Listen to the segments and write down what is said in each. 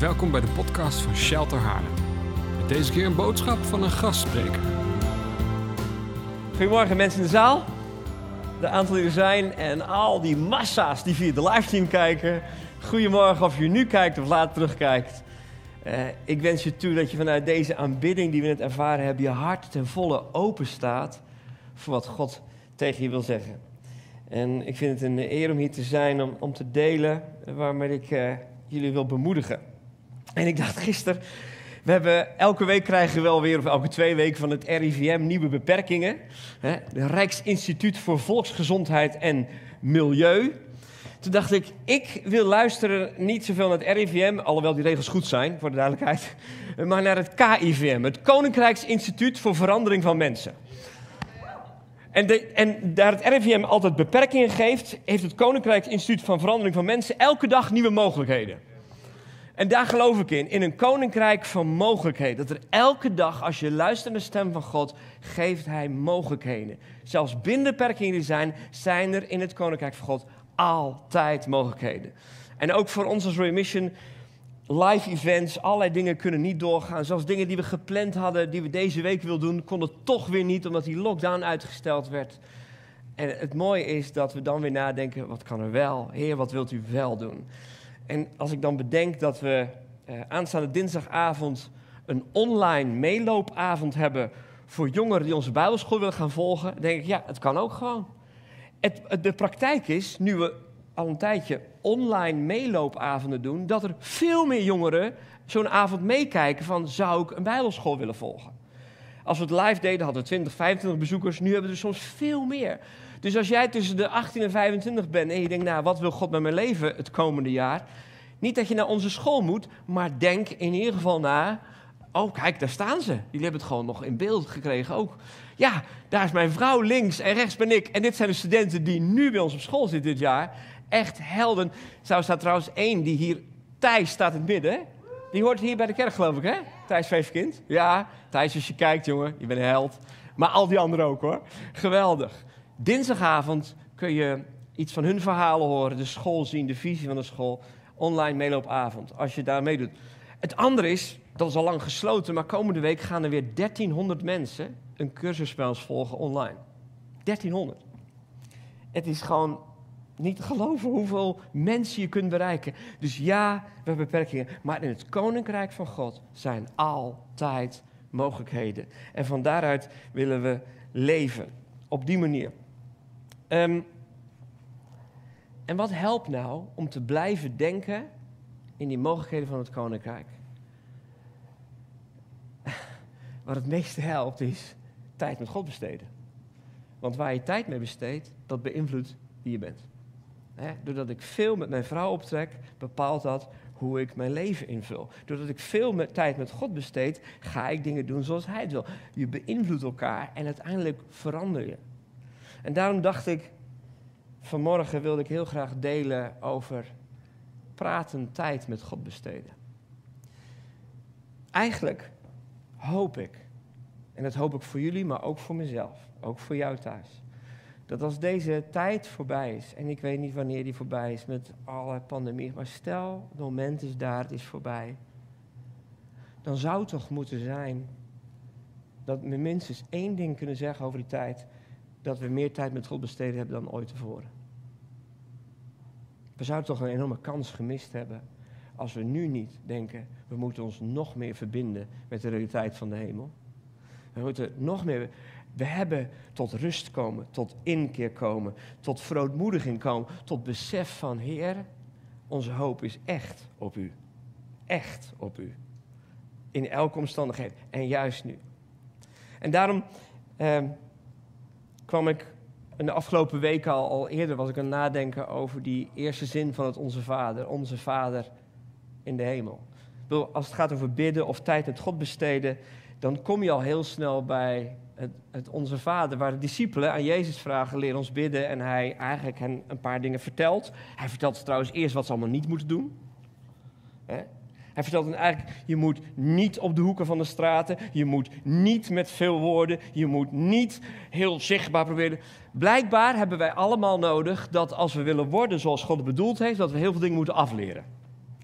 Welkom bij de podcast van Shelter Haarlem. Met deze keer een boodschap van een gastspreker. Goedemorgen mensen in de zaal. De aantal die er zijn en al die massa's die via de livestream kijken. Goedemorgen of je nu kijkt of later terugkijkt. Eh, ik wens je toe dat je vanuit deze aanbidding die we net ervaren hebben... je hart ten volle open staat voor wat God tegen je wil zeggen. En ik vind het een eer om hier te zijn, om, om te delen waarmee ik eh, jullie wil bemoedigen. En ik dacht gisteren, we hebben elke week krijgen we wel weer, of elke twee weken van het RIVM nieuwe beperkingen. De Rijksinstituut voor Volksgezondheid en Milieu. Toen dacht ik, ik wil luisteren niet zoveel naar het RIVM, alhoewel die regels goed zijn, voor de duidelijkheid, maar naar het KIVM, het Koninkrijksinstituut voor Verandering van Mensen. En, en, daar het RIVM altijd beperkingen geeft, heeft het Koninkrijksinstituut van Verandering van Mensen elke dag nieuwe mogelijkheden. En daar geloof ik in, in een koninkrijk van mogelijkheden. Dat er elke dag, als je luistert naar de stem van God, geeft Hij mogelijkheden. Zelfs binnen beperkingen die zijn, zijn er in het koninkrijk van God altijd mogelijkheden. En ook voor ons als Remission, live events, allerlei dingen kunnen niet doorgaan. Zelfs dingen die we gepland hadden, die we deze week wilden doen, konden toch weer niet, omdat die lockdown uitgesteld werd. En het mooie is dat we dan weer nadenken, wat kan er wel? Heer, wat wilt u wel doen? En als ik dan bedenk dat we eh, aanstaande dinsdagavond een online meeloopavond hebben voor jongeren die onze Bijbelschool willen gaan volgen, denk ik, ja, het kan ook gewoon. Het, de praktijk is, nu we al een tijdje online meeloopavonden doen, dat er veel meer jongeren zo'n avond meekijken van, zou ik een Bijbelschool willen volgen? Als we het live deden, hadden we 20, 25 bezoekers. Nu hebben we er soms veel meer. Dus als jij tussen de 18 en 25 bent en je denkt, nou, wat wil God met mijn leven het komende jaar? Niet dat je naar onze school moet, maar denk in ieder geval na. Oh, kijk, daar staan ze. Jullie hebben het gewoon nog in beeld gekregen ook. Ja, daar is mijn vrouw links en rechts ben ik. En dit zijn de studenten die nu bij ons op school zitten dit jaar. Echt helden. Zo staat trouwens één die hier, Thijs staat in het midden. Die hoort hier bij de kerk, geloof ik, hè? Thijs Veefkind. Ja, Thijs, als je kijkt, jongen, je bent een held. Maar al die anderen ook, hoor. Geweldig. Dinsdagavond kun je iets van hun verhalen horen, de school zien, de visie van de school. Online meeloopavond, als je daar meedoet. Het andere is, dat is al lang gesloten, maar komende week gaan er weer 1300 mensen een cursus volgen online. 1300. Het is gewoon niet te geloven hoeveel mensen je kunt bereiken. Dus ja, we hebben beperkingen. Maar in het koninkrijk van God zijn altijd mogelijkheden. En van daaruit willen we leven. Op die manier. Um, en wat helpt nou om te blijven denken in die mogelijkheden van het koninkrijk? Wat het meeste helpt is tijd met God besteden. Want waar je tijd mee besteedt, dat beïnvloedt wie je bent. doordat ik veel met mijn vrouw optrek, bepaalt dat hoe ik mijn leven invul. Doordat ik veel met tijd met God besteed, ga ik dingen doen zoals Hij het wil. Je beïnvloedt elkaar en uiteindelijk verander je. En daarom dacht ik, vanmorgen wilde ik heel graag delen over praten, tijd met God besteden. Eigenlijk hoop ik, en dat hoop ik voor jullie, maar ook voor mezelf, ook voor jou thuis, dat als deze tijd voorbij is, en ik weet niet wanneer die voorbij is met alle pandemie, maar stel, het moment is daar, het is voorbij, dan zou het toch moeten zijn dat we minstens één ding kunnen zeggen over die tijd dat we meer tijd met God besteden hebben dan ooit tevoren. We zouden toch een enorme kans gemist hebben als we nu niet denken, we moeten ons nog meer verbinden met de realiteit van de hemel. We moeten nog meer, we hebben tot rust komen, tot inkeer komen, tot verootmoediging komen, tot besef van Heer, onze hoop is echt op U. Echt op U. In elke omstandigheid en juist nu. En daarom eh, kwam ik in de afgelopen weken al, al eerder was ik aan het nadenken over die eerste zin van het Onze Vader. Onze Vader in de hemel. Als het gaat over bidden of tijd met God besteden, dan kom je al heel snel bij het, het, Onze Vader, waar de discipelen aan Jezus vragen, leer ons bidden. En hij eigenlijk hen een paar dingen vertelt. Hij vertelt trouwens eerst wat ze allemaal niet moeten doen. Hij vertelt hen eigenlijk, je moet niet op de hoeken van de straten, je moet niet met veel woorden, je moet niet heel zichtbaar proberen. Blijkbaar hebben wij allemaal nodig dat als we willen worden zoals God het bedoeld heeft, dat we heel veel dingen moeten afleren.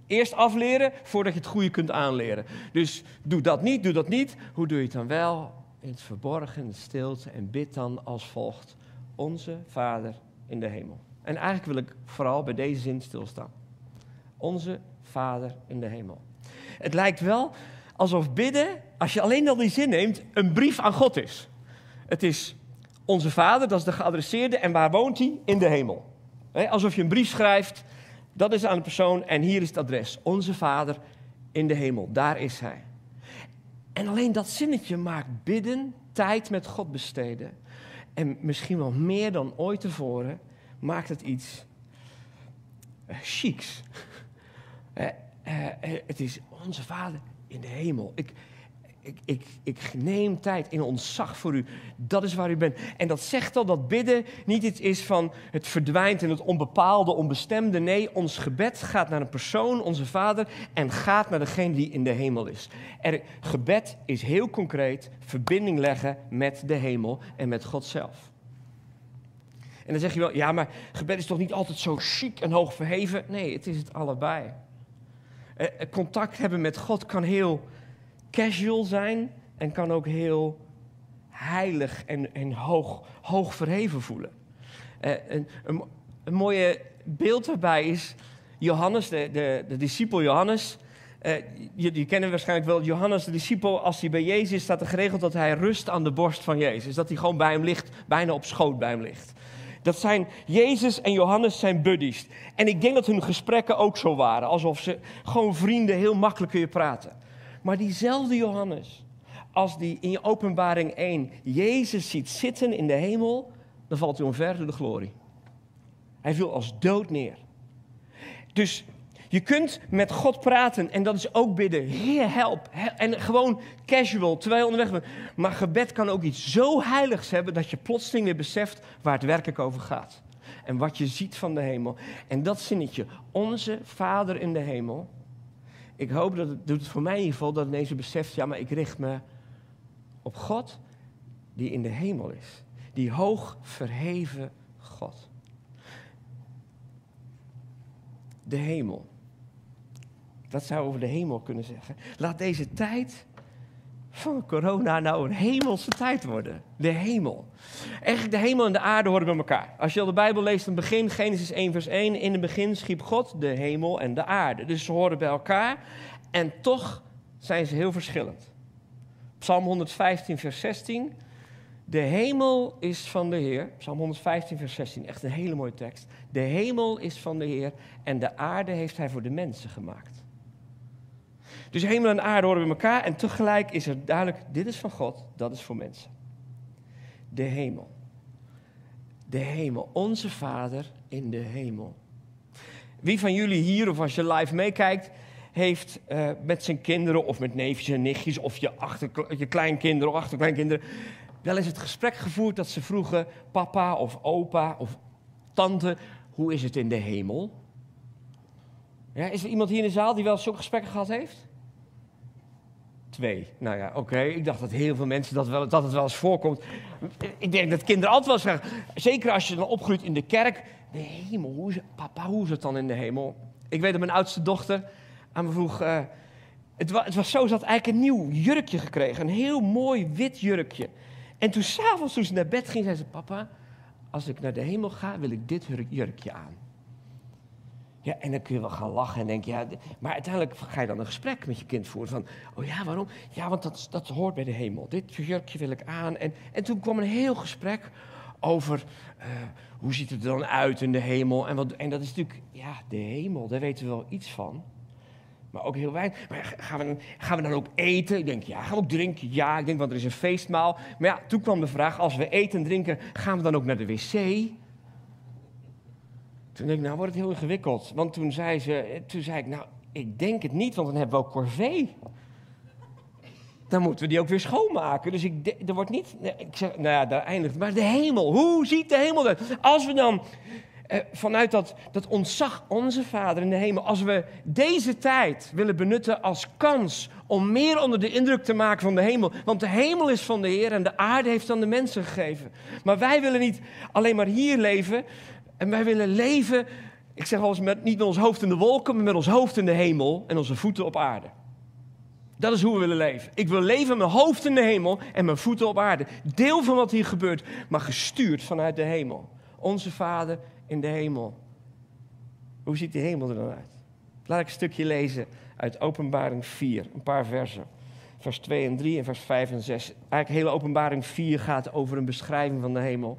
Eerst afleren voordat je het goede kunt aanleren. Dus doe dat niet, doe dat niet. Hoe doe je het dan wel? In het verborgen, de stilte. En bid dan als volgt. Onze Vader in de hemel. En eigenlijk wil ik vooral bij deze zin stilstaan. Onze Vader in de hemel. Het lijkt wel alsof bidden, als je alleen al die zin neemt, een brief aan God is. Het is onze Vader, dat is de geadresseerde. En waar woont hij? In de hemel. alsof je een brief schrijft, dat is aan de persoon en hier is het adres. Onze Vader in de hemel, daar is hij. En alleen dat zinnetje maakt bidden, tijd met God besteden. En misschien wel meer dan ooit tevoren maakt het iets uh, chics. Uh, uh, het is onze Vader in de hemel. Ik, ik, ik, ik neem tijd in ontzag voor u. Dat is waar u bent. En dat zegt al dat bidden niet iets is van het verdwijnt in het onbepaalde, onbestemde. Nee, ons gebed gaat naar een persoon, onze Vader, en gaat naar degene die in de hemel is. Er, gebed is heel concreet verbinding leggen met de hemel en met God zelf. En dan zeg je wel, ja, maar gebed is toch niet altijd zo chic en hoog verheven? Nee, het is het allebei. Eh, contact hebben met God kan heel casual zijn en kan ook heel heilig en, en hoog, hoog verheven voelen. Uh, een, een, een mooie beeld daarbij is Johannes, de, de, de discipel Johannes. Uh, je, je kennen waarschijnlijk wel Johannes, de discipel. Als hij bij Jezus is, staat er geregeld dat hij rust aan de borst van Jezus. Dat hij gewoon bij hem ligt, bijna op schoot bij hem ligt. Dat zijn Jezus en Johannes zijn buddies. En ik denk dat hun gesprekken ook zo waren. Alsof ze gewoon vrienden heel makkelijk kun je praten. Maar diezelfde Johannes, als die in openbaring 1 Jezus ziet zitten in de hemel, dan valt hij omver door de glorie. Hij viel als dood neer. Dus je kunt met God praten en dat is ook bidden. Heer, help. En gewoon casual, terwijl je onderweg bent. Maar gebed kan ook iets zo heiligs hebben dat je plotseling weer beseft waar het werkelijk over gaat. En wat je ziet van de hemel. En dat zinnetje, onze Vader in de hemel, ik hoop dat het doet voor mij in ieder geval dat ineens beseft, ja, maar ik richt me op God die in de hemel is. Die hoog verheven God. De hemel. Dat zou over de hemel kunnen zeggen. Laat deze tijd van corona nou een hemelse tijd worden. De hemel. Eigenlijk de hemel en de aarde horen bij elkaar. Als je al de Bijbel leest, het begin, Genesis 1 vers 1, in het begin schiep God de hemel en de aarde. Dus ze horen bij elkaar en toch zijn ze heel verschillend. Psalm 115 vers 16. De hemel is van de Heer. Psalm 115 vers 16, echt een hele mooie tekst. De hemel is van de Heer en de aarde heeft hij voor de mensen gemaakt. Dus hemel en aarde horen bij elkaar en tegelijk is er duidelijk, dit is van God, dat is voor mensen. De hemel. De hemel, onze Vader in de hemel. Wie van jullie hier of als je live meekijkt, heeft uh, met zijn kinderen of met neefjes en nichtjes of je, achter, je kleinkinderen of achterkleinkinderen wel eens het gesprek gevoerd dat ze vroegen, papa of opa of tante, hoe is het in de hemel? Ja, is er iemand hier in de zaal die wel zo'n gesprekken gehad heeft? Nou ja, oké. Ik dacht dat heel veel mensen dat, wel, dat het wel eens voorkomt. Ik denk dat kinderen altijd wel zeggen, zeker als je dan opgroeit in de kerk. De hemel, hoe papa, hoe is het dan in de hemel? Ik weet dat mijn oudste dochter aan me vroeg... Uh, het, was, het was zo, ze had eigenlijk een nieuw jurkje gekregen. Een heel mooi wit jurkje. En toen s'avonds, toen ze naar bed ging, zei ze... Papa, als ik naar de hemel ga, wil ik dit jurkje aan. Ja, en dan kun je wel gaan lachen en denken, ja, maar uiteindelijk ga je dan een gesprek met je kind voeren van, oh ja, waarom? Ja, want dat, dat hoort bij de hemel. Dit jurkje wil ik aan. En, en toen kwam een heel gesprek over uh, hoe ziet het er dan uit in de hemel. En, wat, en dat is natuurlijk, ja, de hemel, daar weten we wel iets van. Maar ook heel weinig. Maar gaan we, gaan we dan ook eten? Ik denk, ja. Gaan we ook drinken? Ja. Ik denk, want er is een feestmaal. Maar ja, toen kwam de vraag, als we eten en drinken, gaan we dan ook naar de wc? Toen denk ik, nou wordt het heel ingewikkeld. Want toen zei, ze, toen zei ik, nou, ik denk het niet, want dan hebben we ook corvée. Dan moeten we die ook weer schoonmaken. Dus ik, er wordt niet, ik zeg, nou ja, daar eindigt Maar de hemel, hoe ziet de hemel eruit? Als we dan eh, vanuit dat, dat ontzag, onze Vader in de hemel, als we deze tijd willen benutten als kans om meer onder de indruk te maken van de hemel. Want de hemel is van de Heer en de aarde heeft aan de mensen gegeven. Maar wij willen niet alleen maar hier leven, en wij willen leven Ik zeg wel eens, met, niet met ons hoofd in de wolken, maar met ons hoofd in de hemel en onze voeten op aarde. Dat is hoe we willen leven. Ik wil leven met mijn hoofd in de hemel en mijn voeten op aarde. Deel van wat hier gebeurt, maar gestuurd vanuit de hemel. Onze Vader in de hemel. Hoe ziet die hemel er dan uit? Laat ik een stukje lezen uit Openbaring 4, een paar versen. Vers 2 en 3 en vers 5 en 6. Eigenlijk hele Openbaring 4 gaat over een beschrijving van de hemel.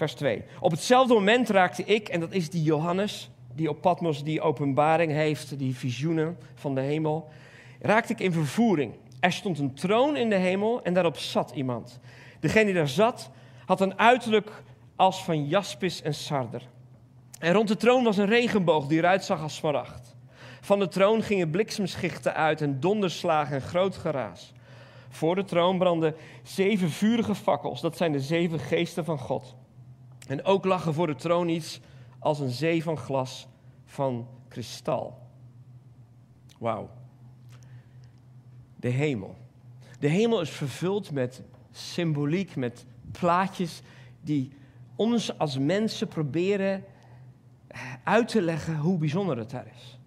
Vers 2. Op hetzelfde moment raakte ik, en dat is die Johannes, die op Patmos die openbaring heeft, die visioenen van de hemel, raakte ik in vervoering. Er stond een troon in de hemel en daarop zat iemand. Degene die daar zat had een uiterlijk als van jaspis en sarder. En rond de troon was een regenboog die eruit zag als smaragd. Van de troon gingen bliksemschichten uit en donderslagen en groot geraas. Voor de troon brandden zeven vurige fakkels, dat zijn de zeven geesten van God. En ook lag er voor de troon iets als een zee van glas van kristal. Wauw. De hemel. De hemel is vervuld met symboliek, met plaatjes die ons als mensen proberen uit te leggen hoe bijzonder het daar is.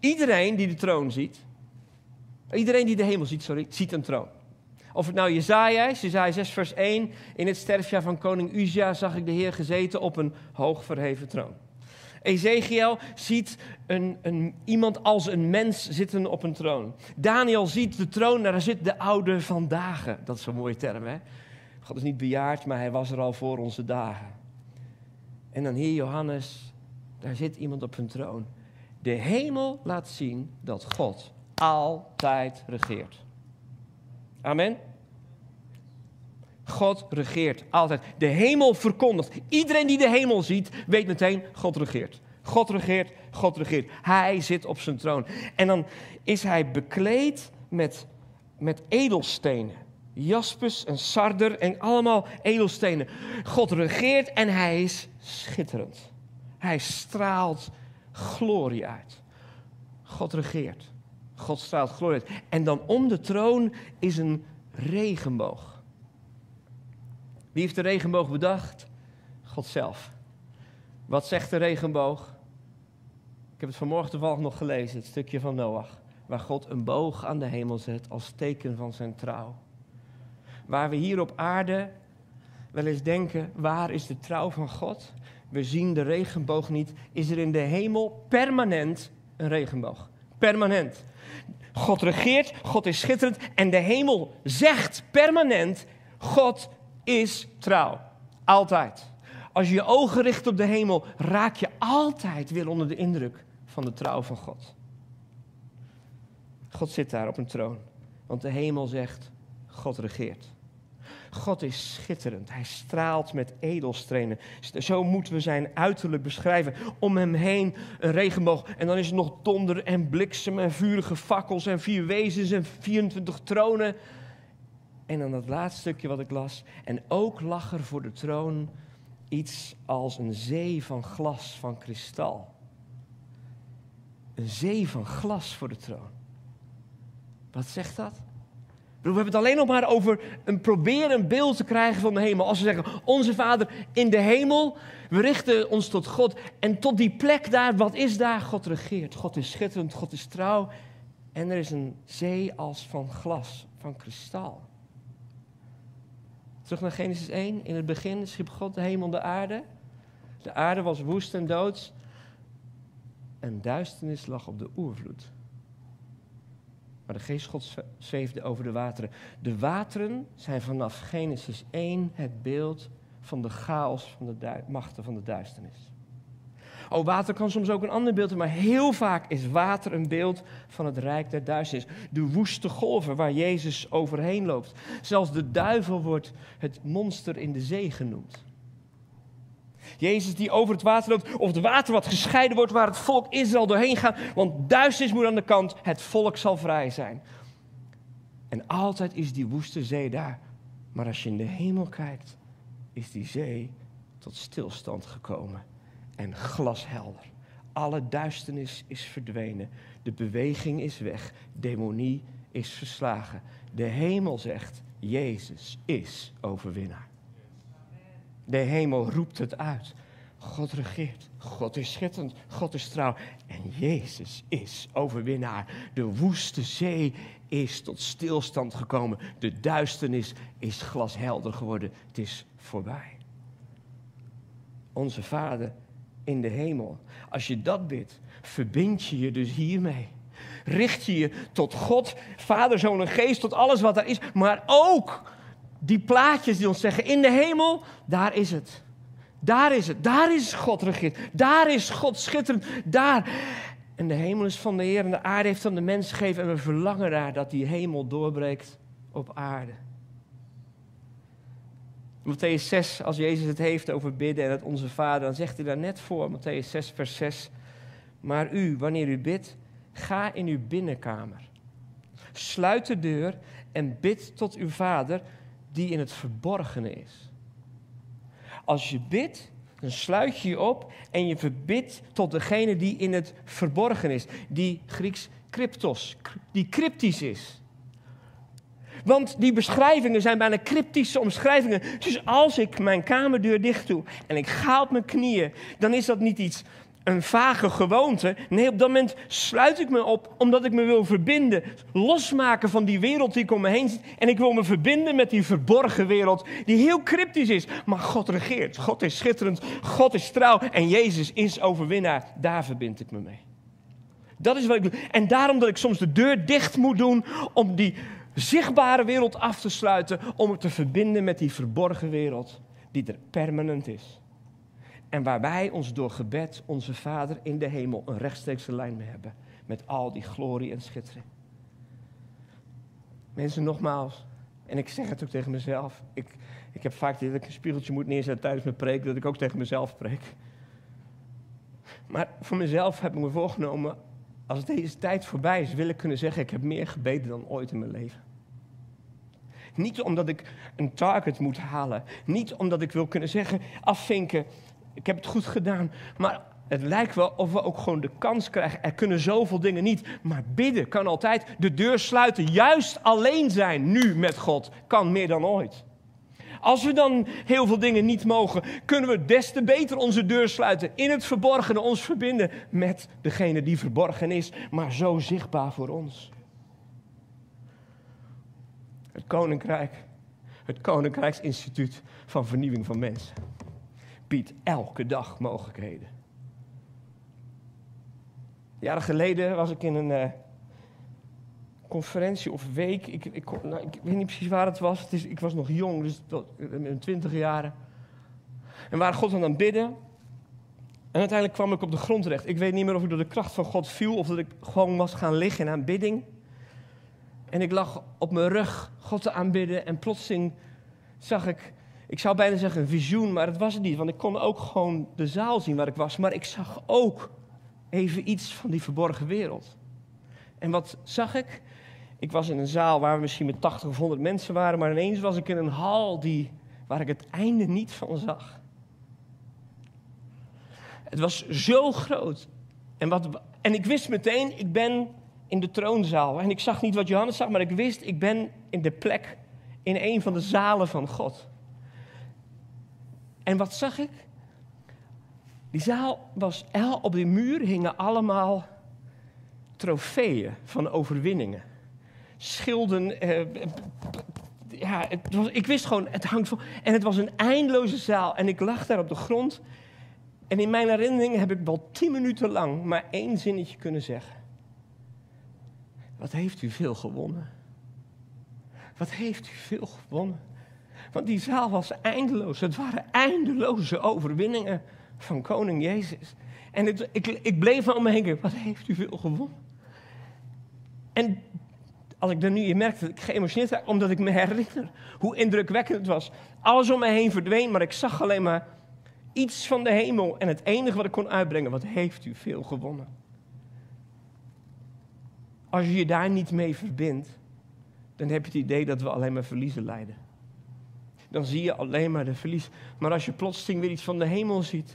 Iedereen die de troon ziet, iedereen die de hemel ziet, sorry, ziet een troon. Of het nou Jezaja is, Jezaja 6 vers 1, in het sterfjaar van koning Uzia zag ik de Heer gezeten op een hoog verheven troon. Ezekiel ziet een, een, iemand als een mens zitten op een troon. Daniel ziet de troon, daar zit de oude van dagen. Dat is een mooie term, hè? God is niet bejaard, maar hij was er al voor onze dagen. En dan hier Johannes, daar zit iemand op een troon. De hemel laat zien dat God altijd regeert. Amen. God regeert altijd. De hemel verkondigt. Iedereen die de hemel ziet, weet meteen, God regeert. God regeert, God regeert. Hij zit op zijn troon. En dan is hij bekleed met, met edelstenen. Jaspis en sarder en allemaal edelstenen. God regeert en hij is schitterend. Hij straalt glorie uit. God regeert. God straalt glorie uit. En dan om de troon is een regenboog. Wie heeft de regenboog bedacht? God zelf. Wat zegt de regenboog? Ik heb het vanmorgen toevallig nog gelezen, het stukje van Noach. Waar God een boog aan de hemel zet als teken van zijn trouw. Waar we hier op aarde wel eens denken, waar is de trouw van God? We zien de regenboog niet. Is er in de hemel permanent een regenboog? Permanent. God regeert, God is schitterend en de hemel zegt permanent, God is trouw. Altijd. Als je je ogen richt op de hemel, raak je altijd weer onder de indruk van de trouw van God. God zit daar op een troon, want de hemel zegt, God regeert. God is schitterend. Hij straalt met edelstenen. Zo moeten we zijn uiterlijk beschrijven. Om hem heen een regenboog. En dan is er nog donder en bliksem en vurige fakkels en vier wezens en 24 tronen. En dan dat laatste stukje wat ik las. En ook lag er voor de troon iets als een zee van glas van kristal. Een zee van glas voor de troon. Wat zegt dat? We hebben het alleen nog maar over een proberen een beeld te krijgen van de hemel. Als we zeggen, onze Vader in de hemel, we richten ons tot God. En tot die plek daar, wat is daar? God regeert. God is schitterend, God is trouw. En er is een zee als van glas, van kristal. Terug naar Genesis 1. In het begin schiep God de hemel en de aarde. De aarde was woest en doods. En duisternis lag op de oervloed. Maar de geest Gods zweefde over de wateren. De wateren zijn vanaf Genesis 1 het beeld van de chaos van de machten van de duisternis. Oh, water kan soms ook een ander beeld zijn, maar heel vaak is water een beeld van het rijk der duisternis. De woeste golven waar Jezus overheen loopt. Zelfs de duivel wordt het monster in de zee genoemd. Jezus die over het water loopt, of het water wat gescheiden wordt waar het volk Israël doorheen gaat, want duisternis moet aan de kant, het volk zal vrij zijn. En altijd is die woeste zee daar. Maar als je in de hemel kijkt, is die zee tot stilstand gekomen en glashelder. Alle duisternis is verdwenen, de beweging is weg, demonie is verslagen. De hemel zegt, Jezus is overwinnaar. De hemel roept het uit. God regeert. God is schitterend. God is trouw. En Jezus is overwinnaar. De woeste zee is tot stilstand gekomen. De duisternis is glashelder geworden. Het is voorbij. Onze Vader in de hemel. Als je dat bidt, verbind je je dus hiermee. Richt je je tot God, Vader, Zoon en Geest, tot alles wat er is. Maar ook die plaatjes die ons zeggen, in de hemel, daar is het. Daar is het. Daar is God regeert. Daar is God schitterend. Daar. En de hemel is van de Heer en de aarde heeft aan de mens gegeven. En we verlangen daar dat die hemel doorbreekt op aarde. Matthäus 6, als Jezus het heeft over bidden en het onze Vader, dan zegt hij daar net voor, Matthäus 6, vers 6. Maar u, wanneer u bidt, ga in uw binnenkamer. Sluit de deur en bid tot uw Vader die in het verborgene is. Als je bidt, dan sluit je je op en je verbidt tot degene die in het verborgen is. Die Grieks cryptos, die cryptisch is. Want die beschrijvingen zijn bijna cryptische omschrijvingen. Dus als ik mijn kamerdeur dicht doe en ik ga op mijn knieën, dan is dat niet iets een vage gewoonte. Nee, op dat moment sluit ik me op omdat ik me wil verbinden. Losmaken van die wereld die ik om me heen zit. En ik wil me verbinden met die verborgen wereld die heel cryptisch is. Maar God regeert. God is schitterend. God is trouw. En Jezus is overwinnaar. Daar verbind ik me mee. Dat is wat ik doe. En daarom dat ik soms de deur dicht moet doen om die zichtbare wereld af te sluiten. Om het te verbinden met die verborgen wereld die er permanent is. En waar wij ons door gebed, onze Vader in de hemel, een rechtstreekse lijn mee hebben. Met al die glorie en schittering. Mensen, nogmaals, en ik zeg het ook tegen mezelf. Ik, ik heb vaak dat ik een spiegeltje moet neerzetten tijdens mijn preek, dat ik ook tegen mezelf preek. Maar voor mezelf heb ik me voorgenomen, als deze tijd voorbij is, wil ik kunnen zeggen, ik heb meer gebeden dan ooit in mijn leven. Niet omdat ik een target moet halen. Niet omdat ik wil kunnen zeggen, afvinken, ik heb het goed gedaan. Maar het lijkt wel of we ook gewoon de kans krijgen. Er kunnen zoveel dingen niet. Maar bidden kan altijd. De deur sluiten. Juist alleen zijn nu met God kan meer dan ooit. Als we dan heel veel dingen niet mogen, kunnen we des te beter onze deur sluiten. In het verborgene ons verbinden met degene die verborgen is, maar zo zichtbaar voor ons. Het Koninkrijk, het Koninkrijksinstituut van Vernieuwing van Mensen biedt elke dag mogelijkheden. Jaren geleden was ik in een uh, conferentie of week. Ik, ik, nou, ik, weet niet precies waar het was. Het is, ik was nog jong, dus in twintig jaren. En waar God aan het bidden. En uiteindelijk kwam ik op de grond terecht. Ik weet niet meer of ik door de kracht van God viel of dat ik gewoon was gaan liggen in aanbidding. En ik lag op mijn rug God te aanbidden en plotseling zag ik ik zou bijna zeggen een visioen, maar het was het niet. Want ik kon ook gewoon de zaal zien waar ik was. Maar ik zag ook even iets van die verborgen wereld. En wat zag ik? Ik was in een zaal waar we misschien met 80 of 100 mensen waren. Maar ineens was ik in een hal die, waar ik het einde niet van zag. Het was zo groot. En, wat, en ik wist meteen, ik ben in de troonzaal. En ik zag niet wat Johannes zag, maar ik wist, ik ben in de plek, in een van de zalen van God. En wat zag ik? Die zaal was, op die muur hingen allemaal trofeeën van overwinningen. Schilden. Eh, ja, het was, ik wist gewoon, het hangt van. En het was een eindeloze zaal. En ik lag daar op de grond. En in mijn herinnering heb ik wel tien minuten lang maar één zinnetje kunnen zeggen. Wat heeft u veel gewonnen? Wat heeft u veel gewonnen? Want die zaal was eindeloos. Het waren eindeloze overwinningen van koning Jezus. En het, ik, ik bleef aan me heen wat heeft u veel gewonnen? En als ik er nu in merkte, ik geëmotioneerd raak, omdat ik me herinner hoe indrukwekkend het was. Alles om me heen verdween, maar ik zag alleen maar iets van de hemel. En het enige wat ik kon uitbrengen, wat heeft u veel gewonnen? Als je je daar niet mee verbindt, dan heb je het idee dat we alleen maar verliezen lijden dan zie je alleen maar de verlies. Maar als je plotseling weer iets van de hemel ziet,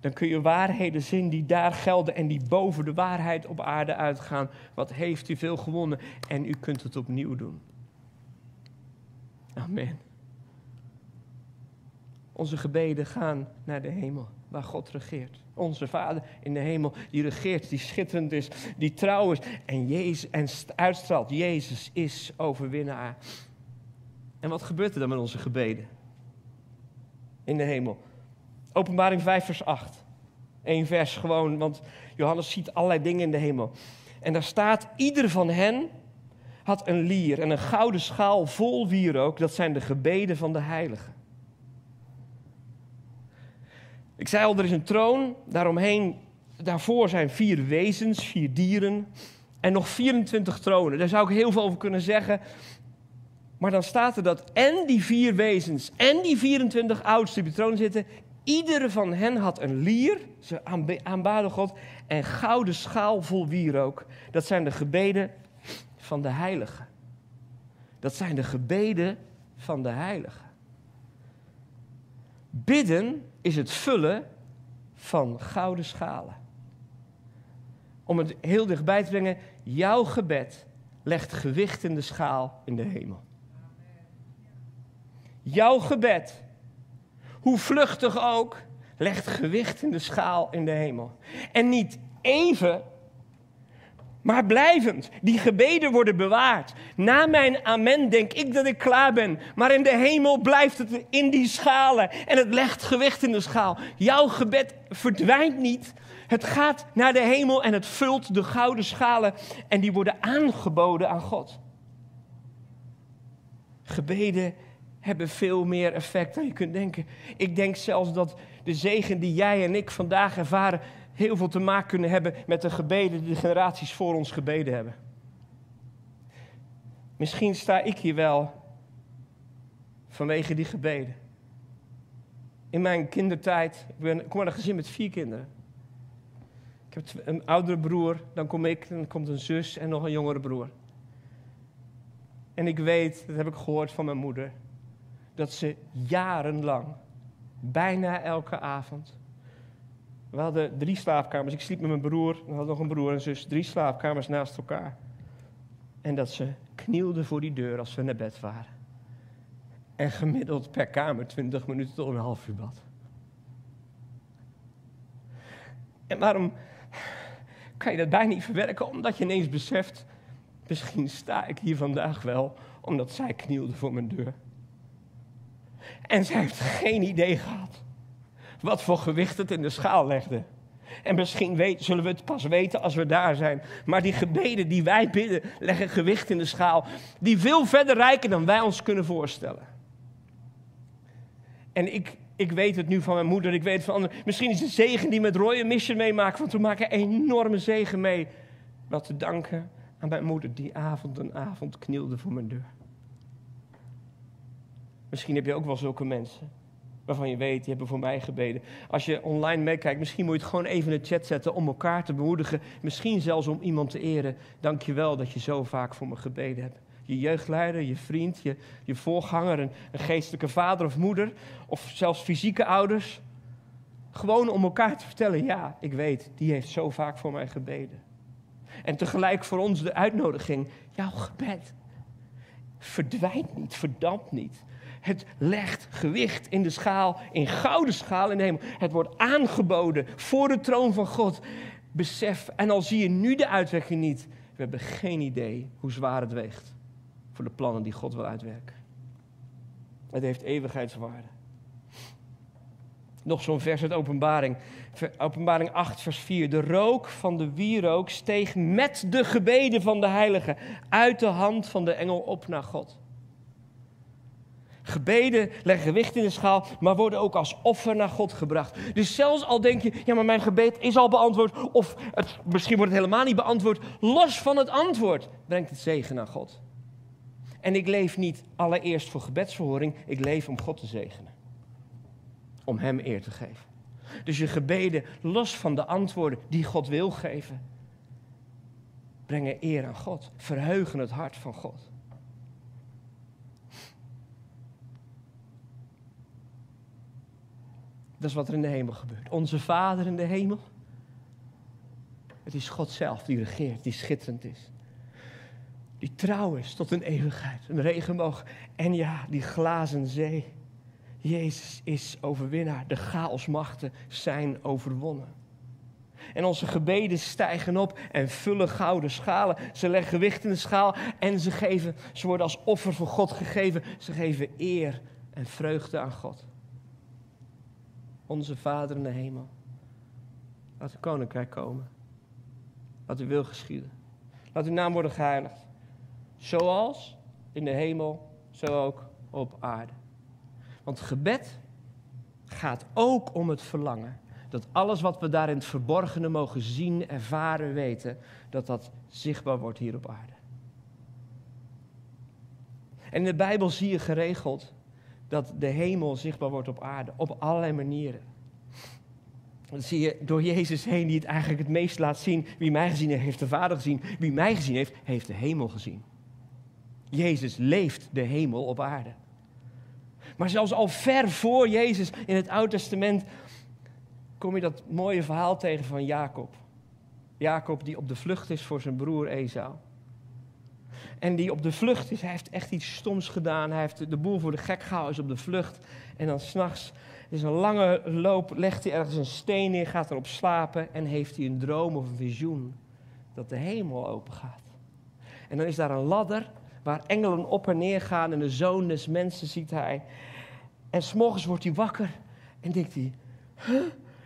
dan kun je waarheden zien die daar gelden en die boven de waarheid op aarde uitgaan. Wat heeft u veel gewonnen en u kunt het opnieuw doen. Amen. Onze gebeden gaan naar de hemel, waar God regeert. Onze Vader in de hemel, die regeert, die schitterend is, die trouw is en, Jezus, en uitstraalt. Jezus is overwinnaar. En wat gebeurt er dan met onze gebeden? In de hemel. Openbaring 5, vers 8. Eén vers gewoon, want Johannes ziet allerlei dingen in de hemel. En daar staat, ieder van hen had een lier en een gouden schaal vol wierook. Dat zijn de gebeden van de heiligen. Ik zei al, er is een troon, daaromheen, daarvoor zijn vier wezens, vier dieren en nog 24 tronen. Daar zou ik heel veel over kunnen zeggen. Maar dan staat er dat en die vier wezens en die 24 oudsten die op troon zitten, iedere van hen had een lier, ze aanbaden God, en gouden schaal vol wierook. Dat zijn de gebeden van de heiligen. Dat zijn de gebeden van de heiligen. Bidden is het vullen van gouden schalen. Om het heel dichtbij te brengen, jouw gebed legt gewicht in de schaal in de hemel. Jouw gebed, hoe vluchtig ook, legt gewicht in de schaal in de hemel. En niet even maar blijvend. Die gebeden worden bewaard. Na mijn amen denk ik dat ik klaar ben. Maar in de hemel blijft het in die schalen. En het legt gewicht in de schaal. Jouw gebed verdwijnt niet. Het gaat naar de hemel en het vult de gouden schalen. En die worden aangeboden aan God. Gebeden hebben veel meer effect dan je kunt denken. Ik denk zelfs dat de zegen die jij en ik vandaag ervaren heel veel te maken kunnen hebben met de gebeden die de generaties voor ons gebeden hebben. Misschien sta ik hier wel vanwege die gebeden. In mijn kindertijd, ik, ben, kom uit een gezin met vier kinderen. Ik heb een oudere broer, dan kom ik, dan komt een zus en nog een jongere broer. En ik weet, dat heb ik gehoord van mijn moeder, dat ze jarenlang, bijna elke avond, we hadden drie slaapkamers. Ik sliep met mijn broer, we hadden nog een broer en zus, drie slaapkamers naast elkaar. En dat ze knielden voor die deur als we naar bed waren. En gemiddeld per kamer 20 minuten tot een half uur bad. En waarom kan je dat bijna niet verwerken? Omdat je ineens beseft, misschien sta ik hier vandaag wel omdat zij knielde voor mijn deur. En zij heeft geen idee gehad wat voor gewicht het in de schaal legde. En misschien zullen we het pas weten als we daar zijn. Maar die gebeden die wij bidden, leggen gewicht in de schaal. Die veel verder rijken dan wij ons kunnen voorstellen. En ik, ik weet het nu van mijn moeder, ik weet het van anderen. Misschien is de zegen die met Roy een mission meemaakt, want we maken enorme zegen mee. Wat te danken aan mijn moeder die avond en avond knielde voor mijn deur. Misschien heb je ook wel zulke mensen waarvan je weet, die hebben voor mij gebeden. Als je online meekijkt, misschien moet je het gewoon even in de chat zetten om elkaar te bemoedigen. Misschien zelfs om iemand te eren. Dank je wel dat je zo vaak voor me gebeden hebt. Je jeugdleider, je vriend, je, je voorganger, een, een geestelijke vader of moeder, of zelfs fysieke ouders. Gewoon om elkaar te vertellen, ja, ik weet, die heeft zo vaak voor mij gebeden. En tegelijk voor ons de uitnodiging, jouw gebed verdwijnt niet, verdampt niet. Het legt gewicht in de schaal, in gouden schaal in de hemel. Het wordt aangeboden voor de troon van God. Besef, en al zie je nu de uitwerking niet, we hebben geen idee hoe zwaar het weegt voor de plannen die God wil uitwerken. Het heeft eeuwigheidswaarde. Nog zo'n vers uit Openbaring. Openbaring 8, vers 4. De rook van de wierook steeg met de gebeden van de heiligen uit de hand van de engel op naar God. Gebeden leggen gewicht in de schaal, maar worden ook als offer naar God gebracht. Dus zelfs al denk je, ja, maar mijn gebed is al beantwoord, of het, misschien wordt het helemaal niet beantwoord, los van het antwoord brengt het zegen naar God. En ik leef niet allereerst voor gebedsverhoring, ik leef om God te zegenen. Om Hem eer te geven. Dus je gebeden, los van de antwoorden die God wil geven, brengen eer aan God, verheugen het hart van God. Dat is wat er in de hemel gebeurt. Onze Vader in de hemel. Het is God zelf die regeert, die schitterend is. Die trouw is tot een eeuwigheid, een regenboog. En ja, die glazen zee. Jezus is overwinnaar. De chaosmachten zijn overwonnen. En onze gebeden stijgen op en vullen gouden schalen. Ze leggen gewicht in de schaal en ze, geven, ze worden als offer voor God gegeven. Ze geven eer en vreugde aan God. Onze Vader in de hemel. Laat uw koninkrijk komen. Laat uw wil geschieden. Laat uw naam worden geheiligd. Zoals in de hemel, zo ook op aarde. Want gebed gaat ook om het verlangen. Dat alles wat we daar in het verborgene mogen zien, ervaren, weten, dat dat zichtbaar wordt hier op aarde. En in de Bijbel zie je geregeld dat de hemel zichtbaar wordt op aarde, op allerlei manieren. Dat zie je door Jezus heen, die het eigenlijk het meest laat zien. Wie mij gezien heeft, heeft de Vader gezien. Wie mij gezien heeft, heeft de hemel gezien. Jezus leeft de hemel op aarde. Maar zelfs al ver voor Jezus in het Oude Testament kom je dat mooie verhaal tegen van Jacob. Jacob die op de vlucht is voor zijn broer Esau. En die op de vlucht is, hij heeft echt iets stoms gedaan. Hij heeft de boel voor de gek gehouden, is op de vlucht. En dan s'nachts is een lange loop, legt hij ergens een steen neer, gaat erop slapen en heeft hij een droom of een visioen dat de hemel open gaat. En dan is daar een ladder waar engelen op en neer gaan en de zoon des mensen ziet hij. En s'morgens wordt hij wakker en denkt hij,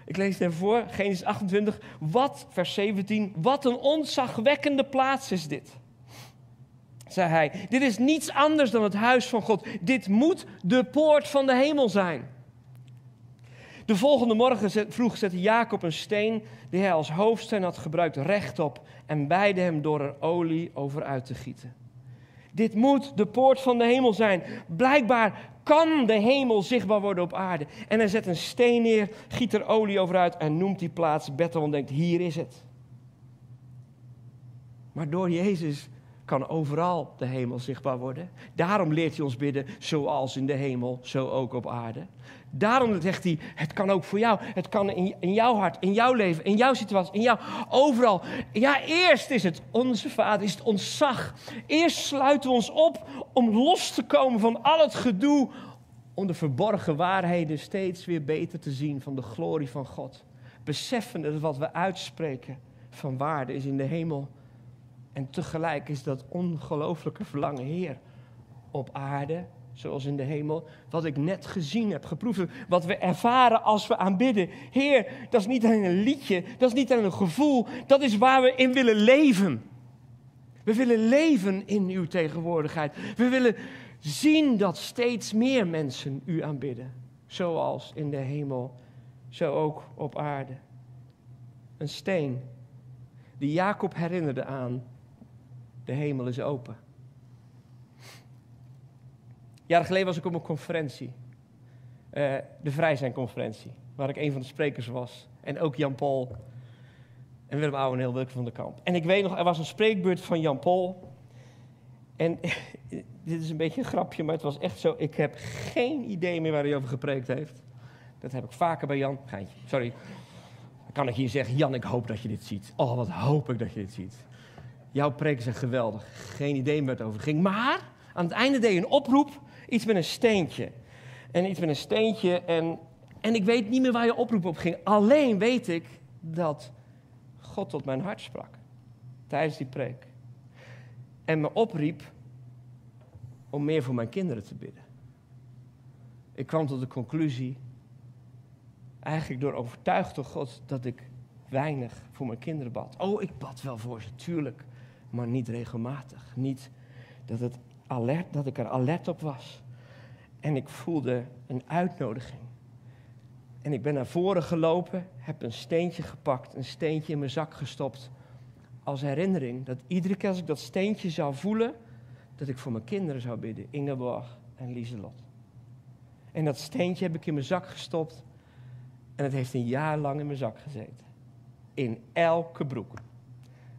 ik lees het even voor, Genesis 28, wat, vers 17, wat een onzagwekkende plaats is dit. Zei hij, dit is niets anders dan het huis van God. Dit moet de poort van de hemel zijn. De volgende morgen vroeg zette Jacob een steen die hij als hoofdsteen had gebruikt rechtop en beide hem door er olie over uit te gieten. Dit moet de poort van de hemel zijn. Blijkbaar kan de hemel zichtbaar worden op aarde. En hij zet een steen neer, giet er olie over uit en noemt die plaats Bethel en denkt, hier is het. Maar door Jezus kan overal de hemel zichtbaar worden. Daarom leert hij ons bidden, zoals in de hemel, zo ook op aarde. Daarom zegt hij, het kan ook voor jou. Het kan in, jouw hart, in jouw leven, in jouw situatie, in jou, overal. Ja, eerst is het onze Vader, is het ons zag. Eerst sluiten we ons op om los te komen van al het gedoe. Om de verborgen waarheden steeds weer beter te zien van de glorie van God. Beseffen dat wat we uitspreken van waarde is in de hemel. En tegelijk is dat ongelooflijke verlangen, Heer, op aarde zoals in de hemel, wat ik net gezien heb, geproefd wat we ervaren als we aanbidden. Heer, dat is niet alleen een liedje, dat is niet alleen een gevoel, dat is waar we in willen leven. We willen leven in uw tegenwoordigheid. We willen zien dat steeds meer mensen u aanbidden, zoals in de hemel, zo ook op aarde. Een steen die Jacob herinnerde aan, de hemel is open. Jaren geleden was ik op een conferentie. Uh, de Vrijzijnconferentie. Waar ik een van de sprekers was. En ook Jan Paul. En Willem Ouwen en Wilke van de Kamp. En ik weet nog, er was een spreekbeurt van Jan Paul. En dit is een beetje een grapje, maar het was echt zo. Ik heb geen idee meer waar hij over gepreekt heeft. Dat heb ik vaker bij Jan. Geintje, sorry. Dan kan ik hier zeggen, Jan, ik hoop dat je dit ziet. Oh, wat hoop ik dat je dit ziet. Jouw preken zijn geweldig. Geen idee meer het over ging. Maar aan het einde deed je een oproep Iets met een steentje. En iets met een steentje. En, en ik weet niet meer waar je oproep op ging. Alleen weet ik dat God tot mijn hart sprak. Tijdens die preek. En me opriep om meer voor mijn kinderen te bidden. Ik kwam tot de conclusie, eigenlijk door overtuigd door God, dat ik weinig voor mijn kinderen bad. Oh, ik bad wel voor ze, tuurlijk, maar niet regelmatig. Niet dat het alert, dat ik er alert op was. En ik voelde een uitnodiging. En ik ben naar voren gelopen, heb een steentje gepakt, een steentje in mijn zak gestopt. Als herinnering dat iedere keer als ik dat steentje zou voelen, dat ik voor mijn kinderen zou bidden, Ingeborg en Lieselot. En dat steentje heb ik in mijn zak gestopt en het heeft een jaar lang in mijn zak gezeten. In elke broek.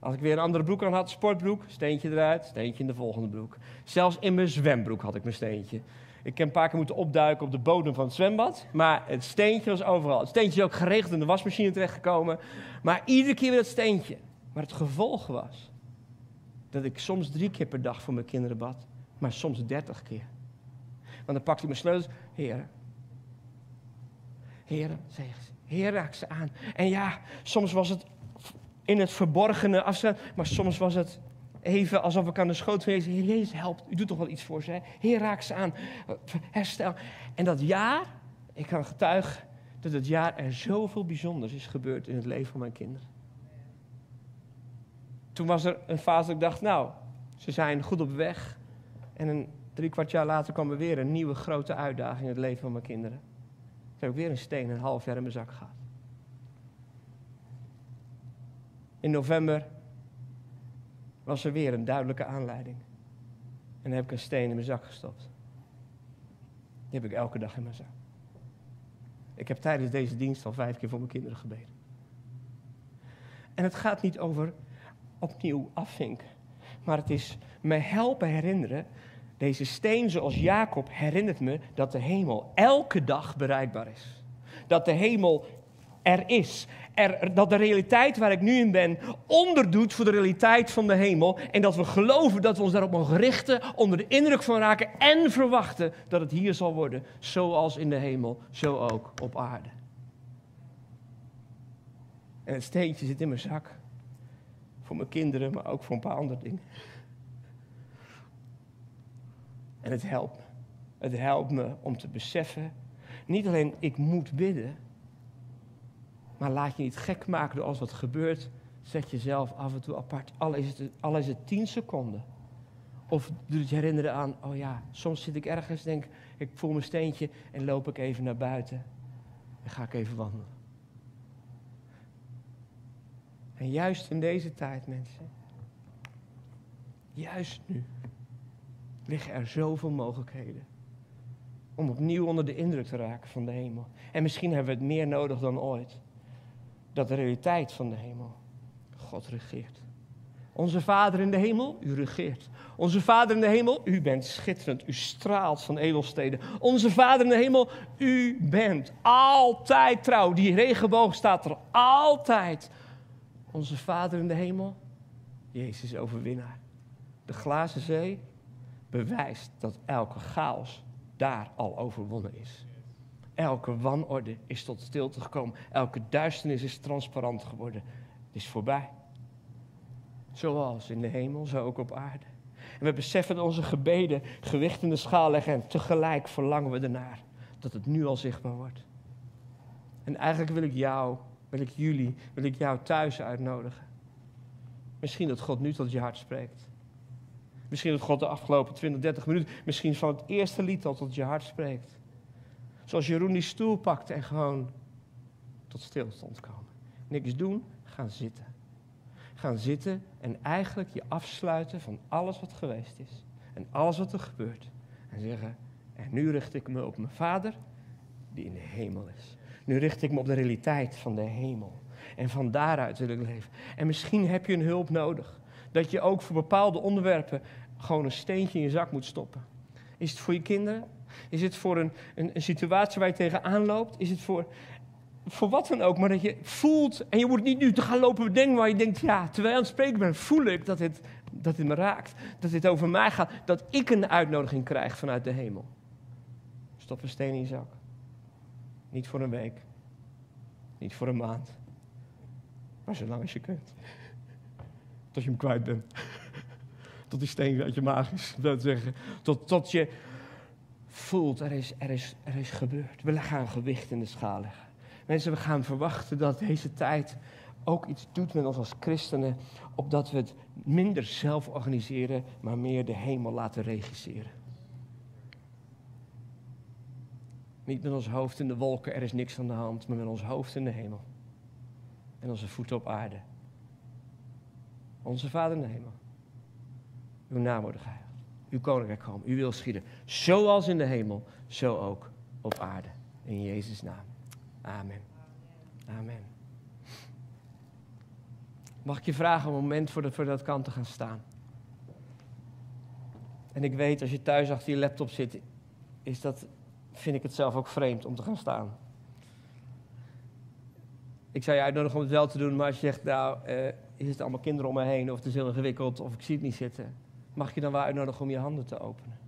Als ik weer een andere broek aan had, sportbroek, steentje eruit, steentje in de volgende broek. Zelfs in mijn zwembroek had ik mijn steentje. Ik heb een paar keer moeten opduiken op de bodem van het zwembad. Maar het steentje was overal. Het steentje is ook geregeld in de wasmachine terechtgekomen. Maar iedere keer weer dat steentje. Maar het gevolg was dat ik soms drie keer per dag voor mijn kinderen bad. Maar soms dertig keer. Want dan pakte ik mijn sleutels. Heer, Heer, zegen ze. Heer, raak ze aan. En ja, soms was het in het verborgene afstand, maar soms was het even alsof ik aan de schoot van Jezus, Heer helpt. U doet toch wel iets voor ze. Hè? Heer, raak ze aan. Herstel. En dat jaar, ik kan getuigen dat het jaar er zoveel bijzonders is gebeurd in het leven van mijn kinderen. Toen was er een fase dat ik dacht, nou, ze zijn goed op weg. En een drie kwart jaar later kwam er weer een nieuwe grote uitdaging in het leven van mijn kinderen. Ik heb ook weer een steen een half jaar in mijn zak gehad. In november was er weer een duidelijke aanleiding. En dan heb ik een steen in mijn zak gestopt. Die heb ik elke dag in mijn zak. Ik heb tijdens deze dienst al vijf keer voor mijn kinderen gebeden. En het gaat niet over opnieuw afvinken. Maar het is me helpen herinneren. Deze steen, zoals Jacob, herinnert me dat de hemel elke dag bereikbaar is. Dat de hemel er is. Er, dat de realiteit waar ik nu in ben onderdoet voor de realiteit van de hemel. En dat we geloven dat we ons daarop mogen richten, onder de indruk van raken en verwachten dat het hier zal worden. Zoals in de hemel, zo ook op aarde. En het steentje zit in mijn zak. Voor mijn kinderen, maar ook voor een paar andere dingen. En het helpt me. Het helpt me om te beseffen, niet alleen ik moet bidden, maar laat je niet gek maken door alles wat gebeurt. Zet jezelf af en toe apart, al is het, al is het tien seconden. Of doe het je herinneren aan, oh ja, soms zit ik ergens, denk ik voel mijn steentje en loop ik even naar buiten. En ga ik even wandelen. En juist in deze tijd, mensen, juist nu, liggen er zoveel mogelijkheden om opnieuw onder de indruk te raken van de hemel. En misschien hebben we het meer nodig dan ooit. Dat de realiteit van de hemel God regeert. Onze Vader in de hemel, u regeert. Onze Vader in de hemel, u bent schitterend, u straalt van edelsteden. Onze Vader in de hemel, u bent altijd trouw. Die regenboog staat er altijd. Onze Vader in de hemel, Jezus overwinnaar. De glazen zee bewijst dat elke chaos daar al overwonnen is. Elke wanorde is tot stilte gekomen. Elke duisternis is transparant geworden. Het is voorbij. Zoals in de hemel, zo ook op aarde. En we beseffen dat onze gebeden gewicht in de schaal leggen en tegelijk verlangen we ernaar dat het nu al zichtbaar wordt. En eigenlijk wil ik jou, wil ik jullie, wil ik jou thuis uitnodigen. Misschien dat God nu tot je hart spreekt. Misschien dat God de afgelopen 20, 30 minuten, misschien van het eerste lied al tot je hart spreekt. Zoals Jeroen die stoel pakte en gewoon tot stilstand komen. Niks doen, gaan zitten. Gaan zitten en eigenlijk je afsluiten van alles wat geweest is. En alles wat er gebeurt. En zeggen, en nu richt ik me op mijn vader die in de hemel is. Nu richt ik me op de realiteit van de hemel. En van daaruit wil ik leven. En misschien heb je een hulp nodig. Dat je ook voor bepaalde onderwerpen gewoon een steentje in je zak moet stoppen. Is het voor je kinderen? Is het voor een, een, een situatie waar je tegenaan loopt? Is het voor, voor wat dan ook? Maar dat je voelt, en je moet niet nu te gaan lopen bedenken waar je denkt, ja, terwijl je aan het spreken bent, voel ik dat dit, dat dit me raakt. Dat dit over mij gaat. Dat ik een uitnodiging krijg vanuit de hemel. Stop een steen in je zak. Niet voor een week. Niet voor een maand. Maar zolang als je kunt. Tot je hem kwijt bent. Tot die steen uit je maag is, dat zeggen. Tot, tot je voelt, er is, er, is, er is gebeurd. We gaan gewicht in de schaal leggen. Mensen, we gaan verwachten dat deze tijd ook iets doet met ons als christenen. Opdat we het minder zelf organiseren, maar meer de hemel laten regisseren. Niet met ons hoofd in de wolken, er is niks aan de hand, maar met ons hoofd in de hemel. En onze voeten op aarde. Onze Vader in de hemel. Uw naam wordt geheiligd. Uw koninkrijk komen. Uw wil schieden. Zoals in de hemel, zo ook op aarde. In Jezus' naam. Amen. Amen. Mag ik je vragen een moment voor, de, voor dat kant te gaan staan? En ik weet, als je thuis achter je laptop zit, is dat, vind ik het zelf ook vreemd om te gaan staan. Ik zou je uitnodigen om het wel te doen, maar als je zegt, nou, uh, is het allemaal kinderen om me heen, of het is heel ingewikkeld, of ik zie het niet zitten, mag ik je dan wel uitnodigen om je handen te openen.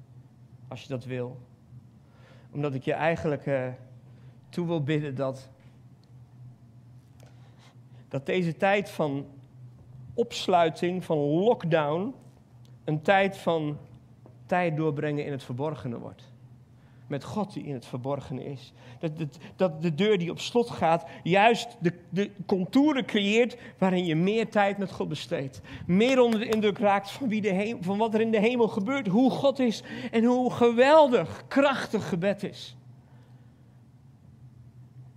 Als je dat wil. Omdat ik je eigenlijk uh, toe wil bidden dat, dat deze tijd van opsluiting, van lockdown, een tijd van tijd doorbrengen in het verborgene wordt. Met God die in het verborgene is. Dat, dat, de deur die op slot gaat, juist de, de contouren creëert waarin je meer tijd met God besteedt. Meer onder de indruk raakt van, wie de van wat er in de hemel gebeurt, hoe God is en hoe geweldig, krachtig gebed is.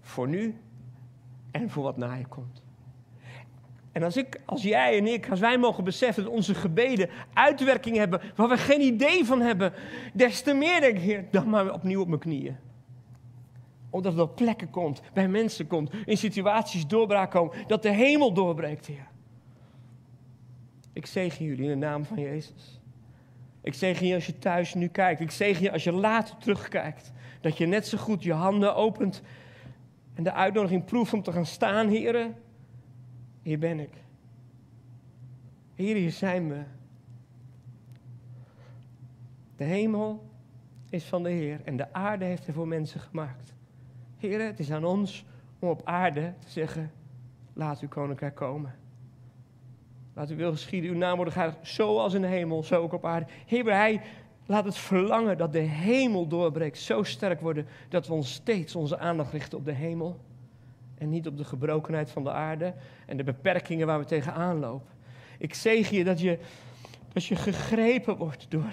Voor nu en voor wat na je komt. En als, ik, als jij en ik, als wij mogen beseffen dat onze gebeden uitwerking hebben waar we geen idee van hebben, des te meer denk ik, Heer, dan maar opnieuw op mijn knieën. Omdat het op plekken komt, bij mensen komt, in situaties doorbraak komen, dat de hemel doorbreekt, Heer. Ik zegen jullie in de naam van Jezus. Ik zegen je als je thuis nu kijkt. Ik zegen je als je later terugkijkt. Dat je net zo goed je handen opent en de uitnodiging proeft om te gaan staan, heren hier ben ik. Hier, hier zijn we. De hemel is van de Heer en de aarde heeft hij voor mensen gemaakt. Heer, het is aan ons om op aarde te zeggen, laat uw koninkrijk komen. Laat uw wil geschieden, uw naam worden zo zoals in de hemel, zo ook op aarde. Heer, hij laat het verlangen dat de hemel doorbreekt zo sterk worden dat we ons steeds onze aandacht richten op de hemel en niet op de gebrokenheid van de aarde en de beperkingen waar we tegenaan lopen. Ik zegen je dat je, dat je gegrepen wordt door,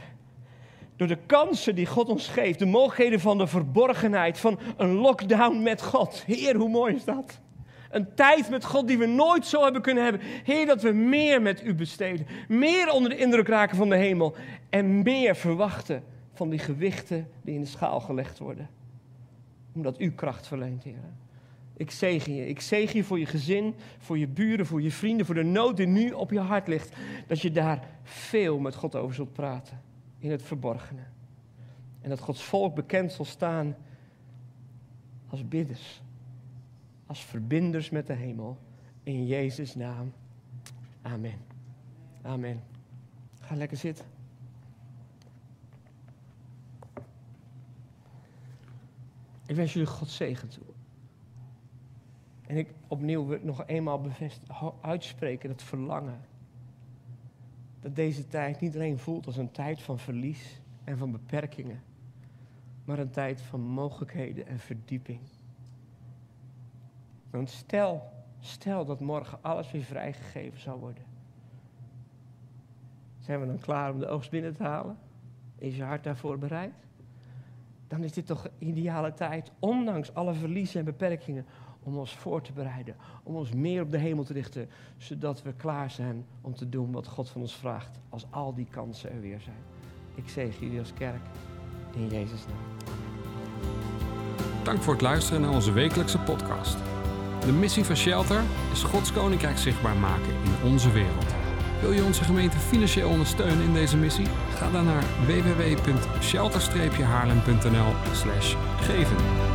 door de kansen die God ons geeft, de mogelijkheden van de verborgenheid, van een lockdown met God. Heer, hoe mooi is dat? Een tijd met God die we nooit zo hebben kunnen hebben. Heer, dat we meer met u besteden. Meer onder de indruk raken van de hemel. En meer verwachten van die gewichten die in de schaal gelegd worden. Omdat u kracht verleent, Heer. Ik zegen je. Ik zegen je voor je gezin, voor je buren, voor je vrienden, voor de nood die nu op je hart ligt. Dat je daar veel met God over zult praten. In het verborgene. En dat Gods volk bekend zal staan als bidders. Als verbinders met de hemel. In Jezus' naam. Amen. Amen. Ga lekker zitten. Ik wens jullie God zegen toe. En ik opnieuw nog eenmaal uitspreken dat verlangen. Dat deze tijd niet alleen voelt als een tijd van verlies en van beperkingen, maar een tijd van mogelijkheden en verdieping. Want stel, stel dat morgen alles weer vrijgegeven zou worden. Zijn we dan klaar om de oogst binnen te halen? Is je hart daarvoor bereid? Dan is dit toch ideale tijd, ondanks alle verliezen en beperkingen, om ons voor te bereiden, om ons meer op de hemel te richten, zodat we klaar zijn om te doen wat God van ons vraagt, als al die kansen er weer zijn. Ik zegen jullie als kerk in Jezus' naam. Dank voor het luisteren naar onze wekelijkse podcast. De missie van Shelter is Gods Koninkrijk zichtbaar maken in onze wereld. Wil je onze gemeente financieel ondersteunen in deze missie? Ga dan naar www.shelter-haarlem.nl geven.